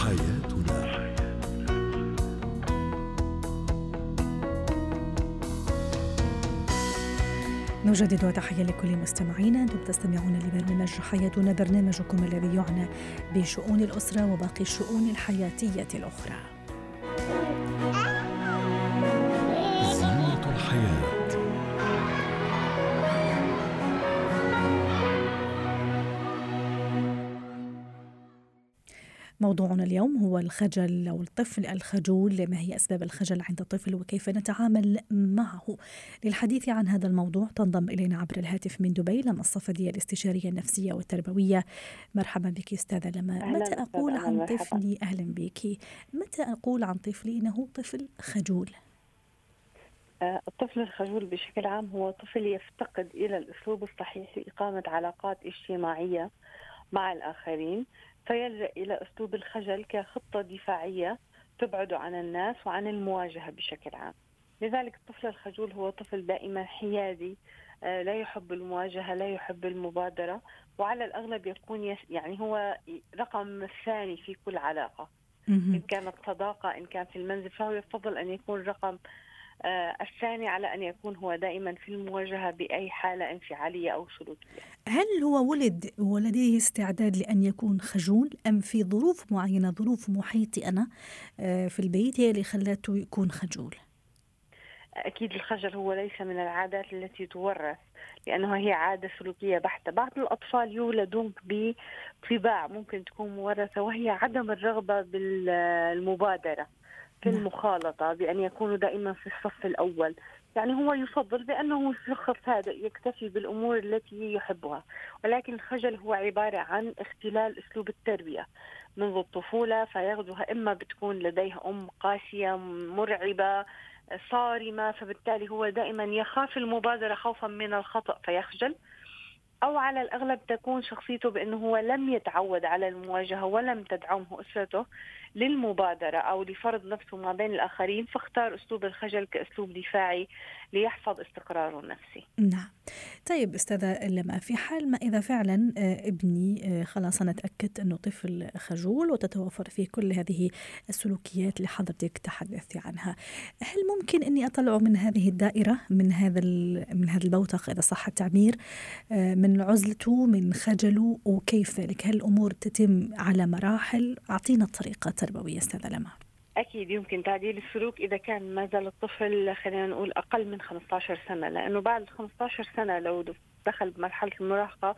حياتنا. نجدد تحية لكل مستمعينا أنتم تستمعون لبرنامج حياتنا برنامجكم الذي يعنى بشؤون الأسرة وباقي الشؤون الحياتية الأخرى. موضوعنا اليوم هو الخجل أو الطفل الخجول ما هي أسباب الخجل عند الطفل وكيف نتعامل معه؟ للحديث عن هذا الموضوع تنضم إلينا عبر الهاتف من دبي لما الصفدية الاستشارية النفسية والتربوية. مرحبا بك أستاذة لما. متى أقول عن طفلي؟ أهلا بك. متى أقول عن طفلي أنه طفل خجول؟ آه، الطفل الخجول بشكل عام هو طفل يفتقد إلى الأسلوب الصحيح لإقامة علاقات اجتماعية مع الآخرين. فيلجأ إلى أسلوب الخجل كخطة دفاعية تبعد عن الناس وعن المواجهة بشكل عام. لذلك الطفل الخجول هو طفل دائما حيادي آه، لا يحب المواجهة لا يحب المبادرة وعلى الأغلب يكون يعني هو رقم الثاني في كل علاقة. إن كانت صداقة إن كان في المنزل فهو يفضل أن يكون رقم الثاني على أن يكون هو دائما في المواجهة بأي حالة انفعالية أو سلوكية. هل هو ولد ولديه استعداد لأن يكون خجول أم في ظروف معينة ظروف محيطي أنا آه، في البيت هي اللي خلاته يكون خجول؟ أكيد الخجل هو ليس من العادات التي تورث لأنه هي عادة سلوكية بحتة. بعض الأطفال يولدون بطباع ممكن تكون مورثة وهي عدم الرغبة بالمبادرة. في نعم. المخالطة بأن يكونوا دائما في الصف الأول. يعني هو يفضل بأنه شخص هادئ يكتفي بالأمور التي يحبها. ولكن الخجل هو عبارة عن اختلال أسلوب التربية. منذ الطفولة فيغزوها إما بتكون لديها أم قاسية مرعبة صارمة فبالتالي هو دائما يخاف المبادرة خوفا من الخطأ فيخجل. أو على الأغلب تكون شخصيته بأنه هو لم يتعود على المواجهة ولم تدعمه أسرته. للمبادرة أو لفرض نفسه ما بين الآخرين فاختار أسلوب الخجل كأسلوب دفاعي ليحفظ استقراره النفسي. نعم. طيب أستاذة لما في حال ما إذا فعلا آه، ابني آه، خلاص أنا تأكدت أنه طفل خجول وتتوفر فيه كل هذه السلوكيات اللي حضرتك تحدثتي عنها هل ممكن أني أطلعه من هذه الدائرة من هذا من هذا البوتق إذا صح التعبير آه، من عزلته من خجله وكيف؟ ذلك هل الأمور تتم على مراحل؟ أعطينا الطريقة. التربوية أستاذة لما أكيد يمكن تعديل السلوك إذا كان ما زال الطفل خلينا نقول أقل من 15 سنة لأنه بعد 15 سنة لو دخل بمرحلة المراهقة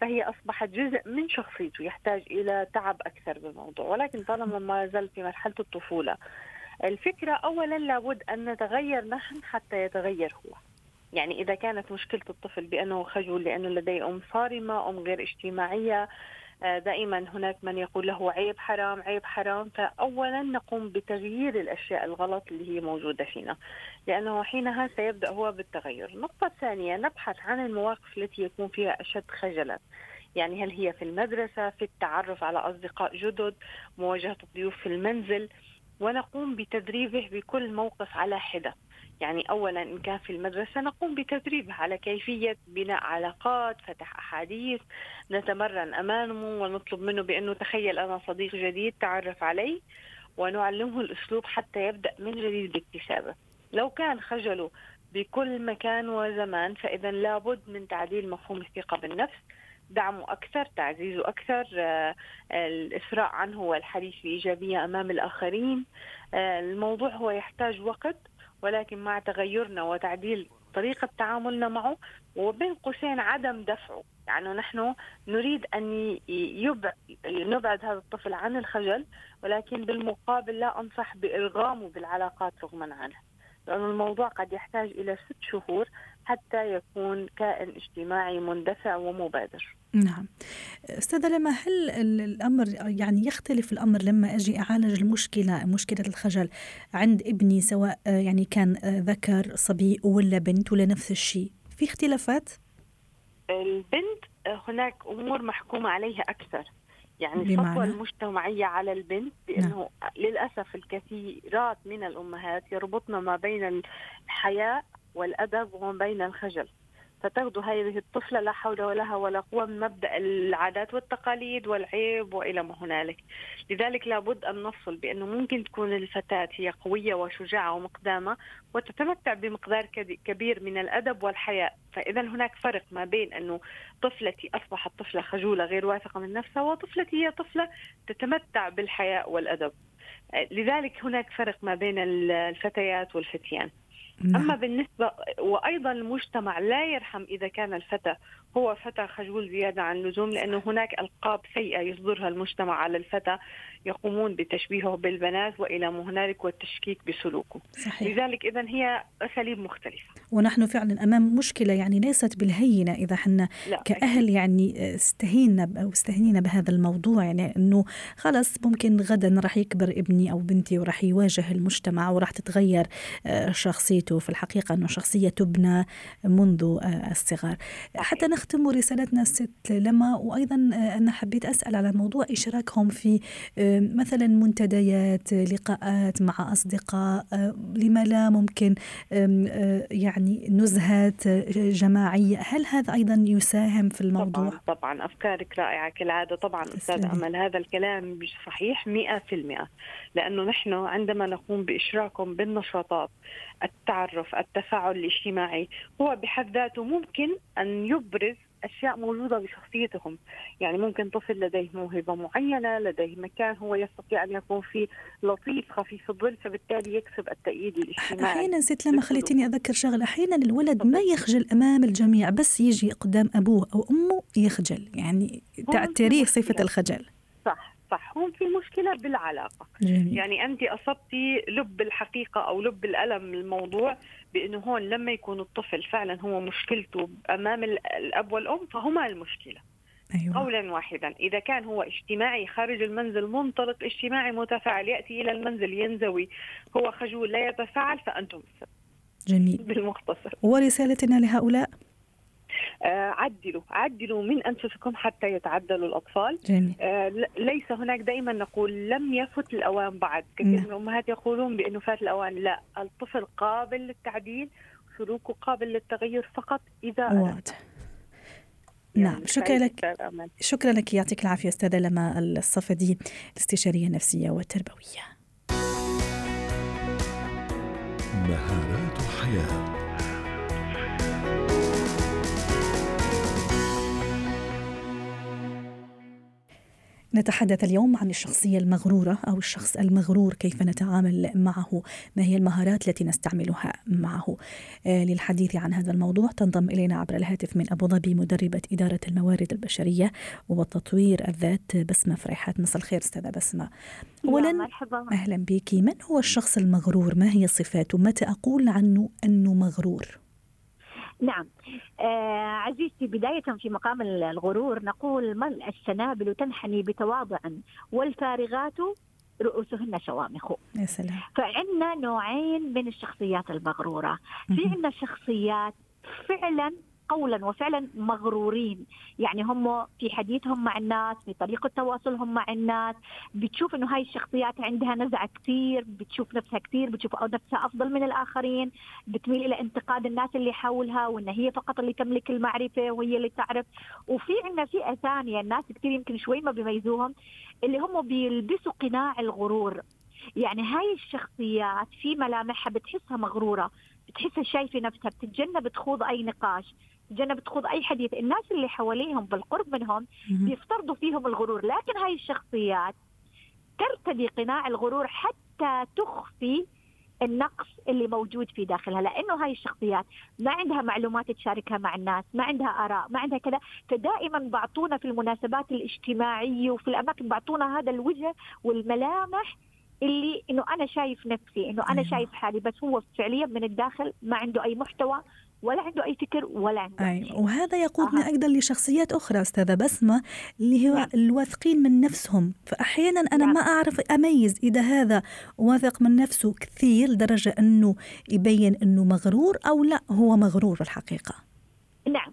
فهي أصبحت جزء من شخصيته يحتاج إلى تعب أكثر بالموضوع. ولكن طالما ما زال في مرحلة الطفولة الفكرة أولا لابد أن نتغير نحن حتى يتغير هو. يعني إذا كانت مشكلة الطفل بأنه خجول لأنه لديه أم صارمة أم غير اجتماعية دائما هناك من يقول له عيب حرام عيب حرام. فأولا نقوم بتغيير الأشياء الغلط اللي هي موجودة فينا لأنه حينها سيبدأ هو بالتغير. النقطة الثانية نبحث عن المواقف التي يكون فيها أشد خجلا. يعني هل هي في المدرسة في التعرف على أصدقاء جدد مواجهة الضيوف في المنزل؟ ونقوم بتدريبه بكل موقف على حدة. يعني اولا إن كان في المدرسة نقوم بتدريبه على كيفية بناء علاقات فتح أحاديث نتمرن أمامه ونطلب منه بأنه تخيل أنا صديق جديد تعرف علي ونعلمه الأسلوب حتى يبدأ من جديد باكتسابه. لو كان خجله بكل مكان وزمان فاذا لابد من تعديل مفهوم الثقة بالنفس. دعمه أكثر تعزيزه أكثر آه، الإسراء عنه والحديث بإيجابية أمام الآخرين. آه، الموضوع هو يحتاج وقت ولكن مع تغيرنا وتعديل طريقة تعاملنا معه وبين قوسين عدم دفعه. يعني نحن نريد أن نبعد هذا الطفل عن الخجل ولكن بالمقابل لا أنصح بإرغامه بالعلاقات رغما عنه. لأن الموضوع قد يحتاج إلى ست شهور حتى يكون كائن اجتماعي مندفع ومبادر. نعم. أستاذة لما هل الأمر يعني يختلف الأمر لما أجي أعالج المشكلة مشكلة الخجل عند ابني سواء يعني كان ذكر صبي ولا بنت ولا نفس الشيء؟ في اختلافات؟ البنت هناك أمور محكومة عليها أكثر. يعني الخطوة المجتمعية على البنت بأنه نعم. للأسف الكثيرات من الأمهات يربطن ما بين الحياء والأدب وما بين الخجل. فتغدو هذه الطفلة لا حول لها ولا قوة من مبدأ العادات والتقاليد والعيب وإلى ما هنالك. لذلك لابد أن نفصل بأنه ممكن تكون الفتاة هي قوية وشجاعة ومقدامة وتتمتع بمقدار كبير من الأدب والحياء. فإذا هناك فرق ما بين أنه طفلتي أصبحت طفلة خجولة غير واثقة من نفسها وطفلتي هي طفلة تتمتع بالحياء والأدب. لذلك هناك فرق ما بين الفتيات والفتيان. نعم. أما بالنسبة وأيضا المجتمع لا يرحم إذا كان الفتى هو فتى خجول زيادة عن اللزوم لأنه هناك ألقاب سيئة يصدرها المجتمع على الفتى يقومون بتشبيهه بالبنات وإلى ما هنالك والتشكيك بسلوكه صحيح. لذلك إذا هي أساليب مختلفة ونحن فعلا أمام مشكلة يعني ليست بالهينة إذا حنا كأهل يعني استهينا أو استهينا بهذا الموضوع يعني أنه خلص ممكن غدا راح يكبر ابني أو بنتي وراح يواجه المجتمع وراح تتغير آه، شخصيته في الحقيقة أنه شخصية تبنى منذ آه، الصغر. حتى نختم رسالتنا ست لما وأيضا آه، أنا حبيت أسأل على موضوع إشراكهم في مثلا منتديات لقاءات مع أصدقاء لما لا ممكن يعني نزهات جماعية. هل هذا أيضا يساهم في الموضوع؟ طبعا, طبعا. أفكارك رائعة كالعادة. طبعا أستاذ أمل هذا الكلام صحيح 100% لأنه نحن عندما نقوم بإشراكهم بالنشاطات التعرف التفاعل الاجتماعي هو بحد ذاته ممكن أن يبرز أشياء موجودة بشخصيتهم. يعني ممكن طفل لديه موهبة معينة لديه مكان هو يستطيع أن يكون فيه لطيف خفيف الظل فبالتالي يكسب التأييد الاجتماعي. أحيانا ست لما خليتيني أذكر شغلة أحيانا الولد ما يخجل أمام الجميع بس يجي قدام أبوه أو أمه يخجل. يعني تعتريه صفة الخجل. صح صح. هون في مشكلة بالعلاقة. جميل. يعني انت أصبتي لب الحقيقة أو لب الألم الموضوع بأنه هون لما يكون الطفل فعلا هو مشكلته أمام الأب والأم فهما المشكلة. أيوة. قولا واحدا إذا كان هو اجتماعي خارج المنزل منطلق اجتماعي متفاعل يأتي إلى المنزل ينزوي هو خجول لا يتفاعل فأنتم السبب جميل. بالمختصر. ورسالتنا لهؤلاء؟ عدلوا عدلوا من أنفسكم حتى يتعدلوا الأطفال. جميل. آه، ليس هناك دائما نقول لم يفت الأوان بعد كثير نعم. من الأمهات يقولون بأنه فات الأوان. لا الطفل قابل للتعديل سلوكه قابل للتغير فقط إذا واضح. يعني نعم شكرا لك. شكرا لك يعطيك العافية أستاذة لما الصفدي الاستشارية النفسية والتربوية. مهارات حياه نتحدث اليوم عن الشخصية المغرورة أو الشخص المغرور كيف نتعامل معه ما هي المهارات التي نستعملها معه. آه للحديث عن هذا الموضوع تنضم إلينا عبر الهاتف من أبو ظبي مدربة إدارة الموارد البشرية وتطوير الذات بسمة فريحات. مساء الخير أستاذة بسمة. أولا مرحبا. أهلا بك. من هو الشخص المغرور؟ ما هي صفاته؟ متى أقول عنه أنه مغرور؟ نعم. آه عزيزتي بداية في مقام الغرور نقول ملء السنابل تنحني بتواضع والفارغات رؤوسهن شوامخ. يا سلام. فعندنا نوعين من الشخصيات المغرورة. في عندنا شخصيات فعلا قولا وفعلا مغرورين. يعني هم في حديثهم مع الناس في طريقة تواصلهم مع الناس. بتشوف إنه هاي الشخصيات عندها نزعة كثير بتشوف نفسها كثير بتشوف نفسها أفضل من الآخرين. بتميل إلى انتقاد الناس اللي حولها وإن هي فقط اللي تملك المعرفة وهي اللي تعرف. وفي عندنا فئة ثانية الناس كثير يمكن شوي ما بيميزوهم اللي هم بيلبسوا قناع الغرور. يعني هاي الشخصيات في ملامحها بتحسها مغرورة بتحسها شايفة نفسها بتتجنب تخوض أي نقاش. تجنب تخوض أي حديث. الناس اللي حواليهم بالقرب منهم بيفترضوا فيهم الغرور لكن هاي الشخصيات ترتدي قناع الغرور حتى تخفي النقص اللي موجود في داخلها لأنه هاي الشخصيات ما عندها معلومات تشاركها مع الناس ما عندها آراء ما عندها كذا. فدائما بعطونا في المناسبات الاجتماعية وفي الأماكن بعطونا هذا الوجه والملامح اللي إنه أنا شايف نفسي إنه أنا. شايف حالي بس هو فعليا من الداخل ما عنده أي محتوى ولا عنده أي فكر ولا عنده أي. وهذا يقودنا آه. أيضا لشخصيات أخرى أستاذة بسمة اللي هو نعم. الواثقين من نفسهم فأحيانا أنا نعم. ما أعرف أميز إذا هذا واثق من نفسه كثير لدرجه أنه يبين أنه مغرور أو لا هو مغرور في الحقيقة نعم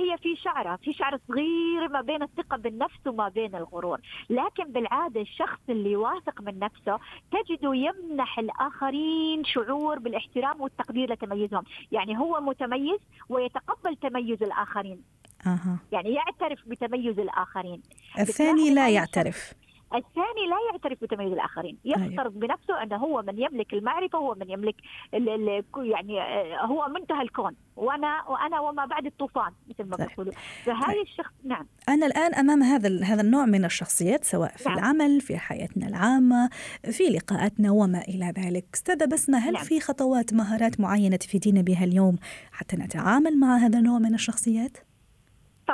هي في شعره في شعر صغير ما بين الثقة بالنفس وما بين الغرور. لكن بالعادة الشخص اللي واثق من نفسه تجده يمنح الآخرين شعور بالاحترام والتقدير لتميزهم. يعني هو متميز ويتقبل تميز الآخرين. أها. يعني يعترف بتميز الآخرين. الثاني لا يعترف. الثاني لا يعترف بتميز الآخرين يفترض أيوه. بنفسه أنه هو من يملك المعرفة هو من يملك يعني آه، هو منتهى الكون وأنا وأنا وما بعد الطوفان مثل ما بيقولوا فهاي طيب. الشخص نعم أنا الآن أمام هذا هذا النوع من الشخصيات سواء في نعم. العمل في حياتنا العامة في لقاءاتنا وما إلى ذلك أستاذة بسمة هل نعم. في خطوات مهارات معينة تفيدينا بها اليوم حتى نتعامل مع هذا النوع من الشخصيات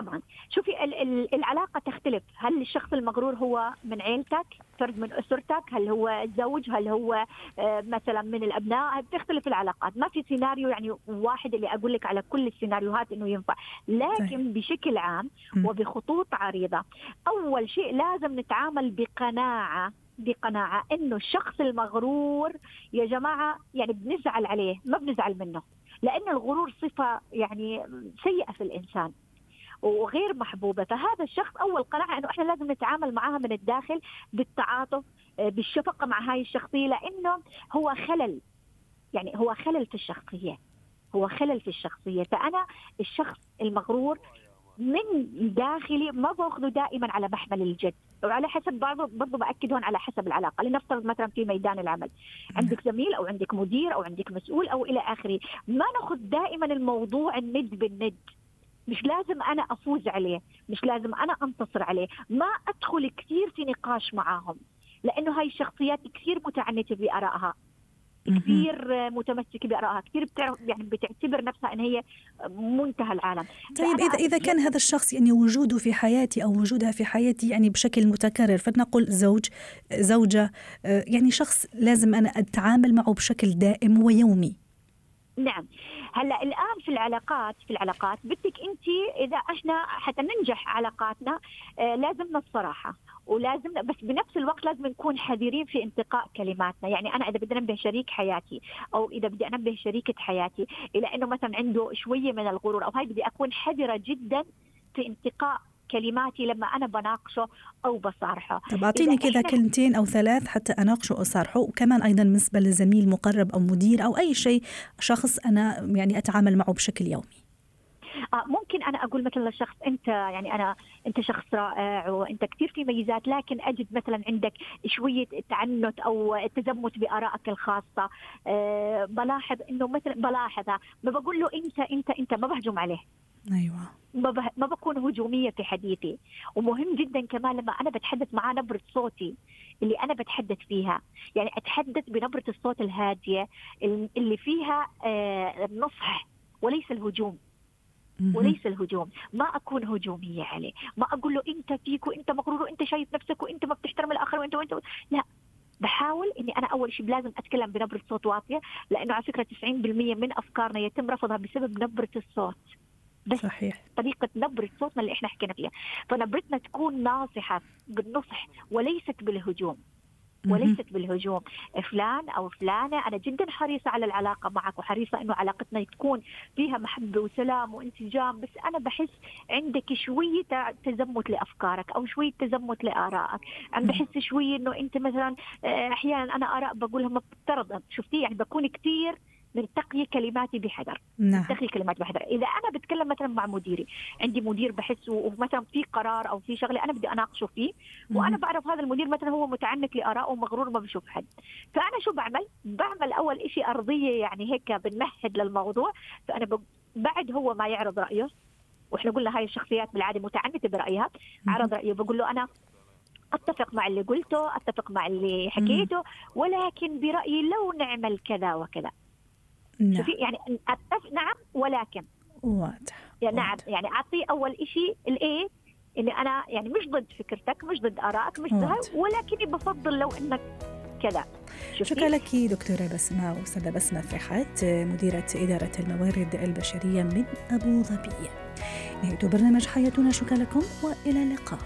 طبعا. شوفي العلاقة تختلف. هل الشخص المغرور هو من عيلتك؟ فرد من أسرتك؟ هل هو زوج هل هو آه، مثلا من الأبناء؟ تختلف العلاقات. ما في سيناريو يعني واحد اللي أقول لك على كل السيناريوهات أنه ينفع. لكن. بشكل عام وبخطوط عريضة أول شيء لازم نتعامل بقناعة بقناعة إنه الشخص المغرور يا جماعة يعني بنزعل عليه ما بنزعل منه. لأن الغرور صفة يعني سيئة في الإنسان. وغير محبوبة. فهذا الشخص أول قناعة إنه إحنا لازم نتعامل معها من الداخل بالتعاطف آه، بالشفقة مع هاي الشخصية لأنه هو خلل. يعني هو خلل في الشخصية. هو خلل في الشخصية. فأنا الشخص المغرور من داخلي ما بأخذه دائما على محمل الجد. وعلى حسب برضه برضه بأكد هون على حسب العلاقة. لنفترض مثلا في ميدان العمل. عندك زميل أو عندك مدير أو عندك مسؤول أو إلى آخره. ما نأخذ دائما الموضوع الند بالند. مش لازم أنا أفوز عليه مش لازم أنا أنتصر عليه. ما أدخل كثير في نقاش معاهم لأنه هاي الشخصيات كثير متعنتة بآرائها كثير متمسكة بآرائها كثير بتعرف يعني بتعتبر نفسها إن هي منتهى العالم. طيب اذا إذا كان هذا الشخص يعني وجوده في حياتي أو وجودها في حياتي يعني بشكل متكرر فلنقل زوج زوجة آه، يعني شخص لازم أنا أتعامل معه بشكل دائم ويومي. نعم. هلا الآن في العلاقات في العلاقات بدك أنت إذا إحنا حتى ننجح علاقاتنا آه لازم الصراحه ولازم بس بنفس الوقت لازم نكون حذرين في انتقاء كلماتنا. يعني أنا إذا بدي أنبه شريك حياتي أو إذا بدي أنبه شريكة حياتي إلى إنه مثلا عنده شوية من الغرور أو هاي بدي أكون حذرة جدا في انتقاء كلماتي لما أنا بناقشه أو بصارحه طب أعطيني كذا كلمتين أو ثلاث حتى أناقشه واصارحه وكمان أيضا بالنسبة لزميل مقرب أو مدير أو أي شيء شخص أنا يعني أتعامل معه بشكل يومي. آه ممكن أنا أقول مثلا للشخص أنت يعني أنا أنت شخص رائع وأنت كثير في ميزات لكن أجد مثلا عندك شوية تعنت أو تزمت بآرائك الخاصة. آه بلاحظ إنه مثلا بلاحظها ما بقول له أنت أنت أنت ما بهجم عليه. أيوه. ما, ما بكون هجومية في حديثي. ومهم جدا كمان لما أنا بتحدث معاه نبرة صوتي اللي أنا بتحدث فيها. يعني أتحدث بنبرة الصوت الهادية اللي فيها النصح آه، وليس الهجوم. وليس الهجوم. ما أكون هجومية عليه. ما أقول له إنت فيك وإنت مغرور وإنت شايف نفسك وإنت ما بتحترم الآخر وإنت وإنت لا. بحاول إني أنا أول شيء لازم أتكلم بنبرة صوت واطية لأنه على فكرة 90% من أفكارنا يتم رفضها بسبب نبرة الصوت. بس صحيح. طريقة نبرة صوتنا اللي إحنا حكينا فيها. فنبرتنا تكون ناصحة بالنصح وليست بالهجوم. وليست بالهجوم. فلان أو فلانة أنا جدا حريصة على العلاقة معك وحريصة إنه علاقتنا تكون فيها محبة وسلام وانسجام بس أنا بحس عندك شوية تزمت لأفكارك أو شوية تزمت لآرائك. أنا بحس شوية إنه أنت مثلا آه، أحيانا أنا آراء بقولها مفترضه شفتي؟ يعني بكون كثير نرتقي كلماتي بحذر. نعم. كلماتي بحذر. إذا أنا بتكلم مثلا مع مديري عندي مدير بحس ومثلا في قرار أو في شغلة أنا بدي أناقشه فيه وأنا بعرف هذا المدير مثلا هو متعنت لارائه ومغرور ما بشوف حد. فأنا شو بعمل؟ بعمل أول شيء أرضية يعني هيك بنمهد للموضوع. فأنا ب... بعد هو ما يعرض رأيه وإحنا قلنا هاي الشخصيات بالعادة متعنتة برأيها عرض رأيه بقول له أنا أتفق مع اللي قلته أتفق مع اللي حكيته ولكن برأيي لو نعمل كذا وكذا. نعم. يعني أتفق نعم ولكن. واضح يعني نعم يعني أعطي أول شيء الإيه اني أنا يعني مش ضد فكرتك مش ضد آرائك مش ضد ولكني بفضل لو إنك كذا. شكرا لك دكتورة بسمة أستاذة بسمة فحات مديرة إدارة الموارد البشرية من أبو ظبي. نهاية برنامج حياتنا شكرا لكم وإلى اللقاء.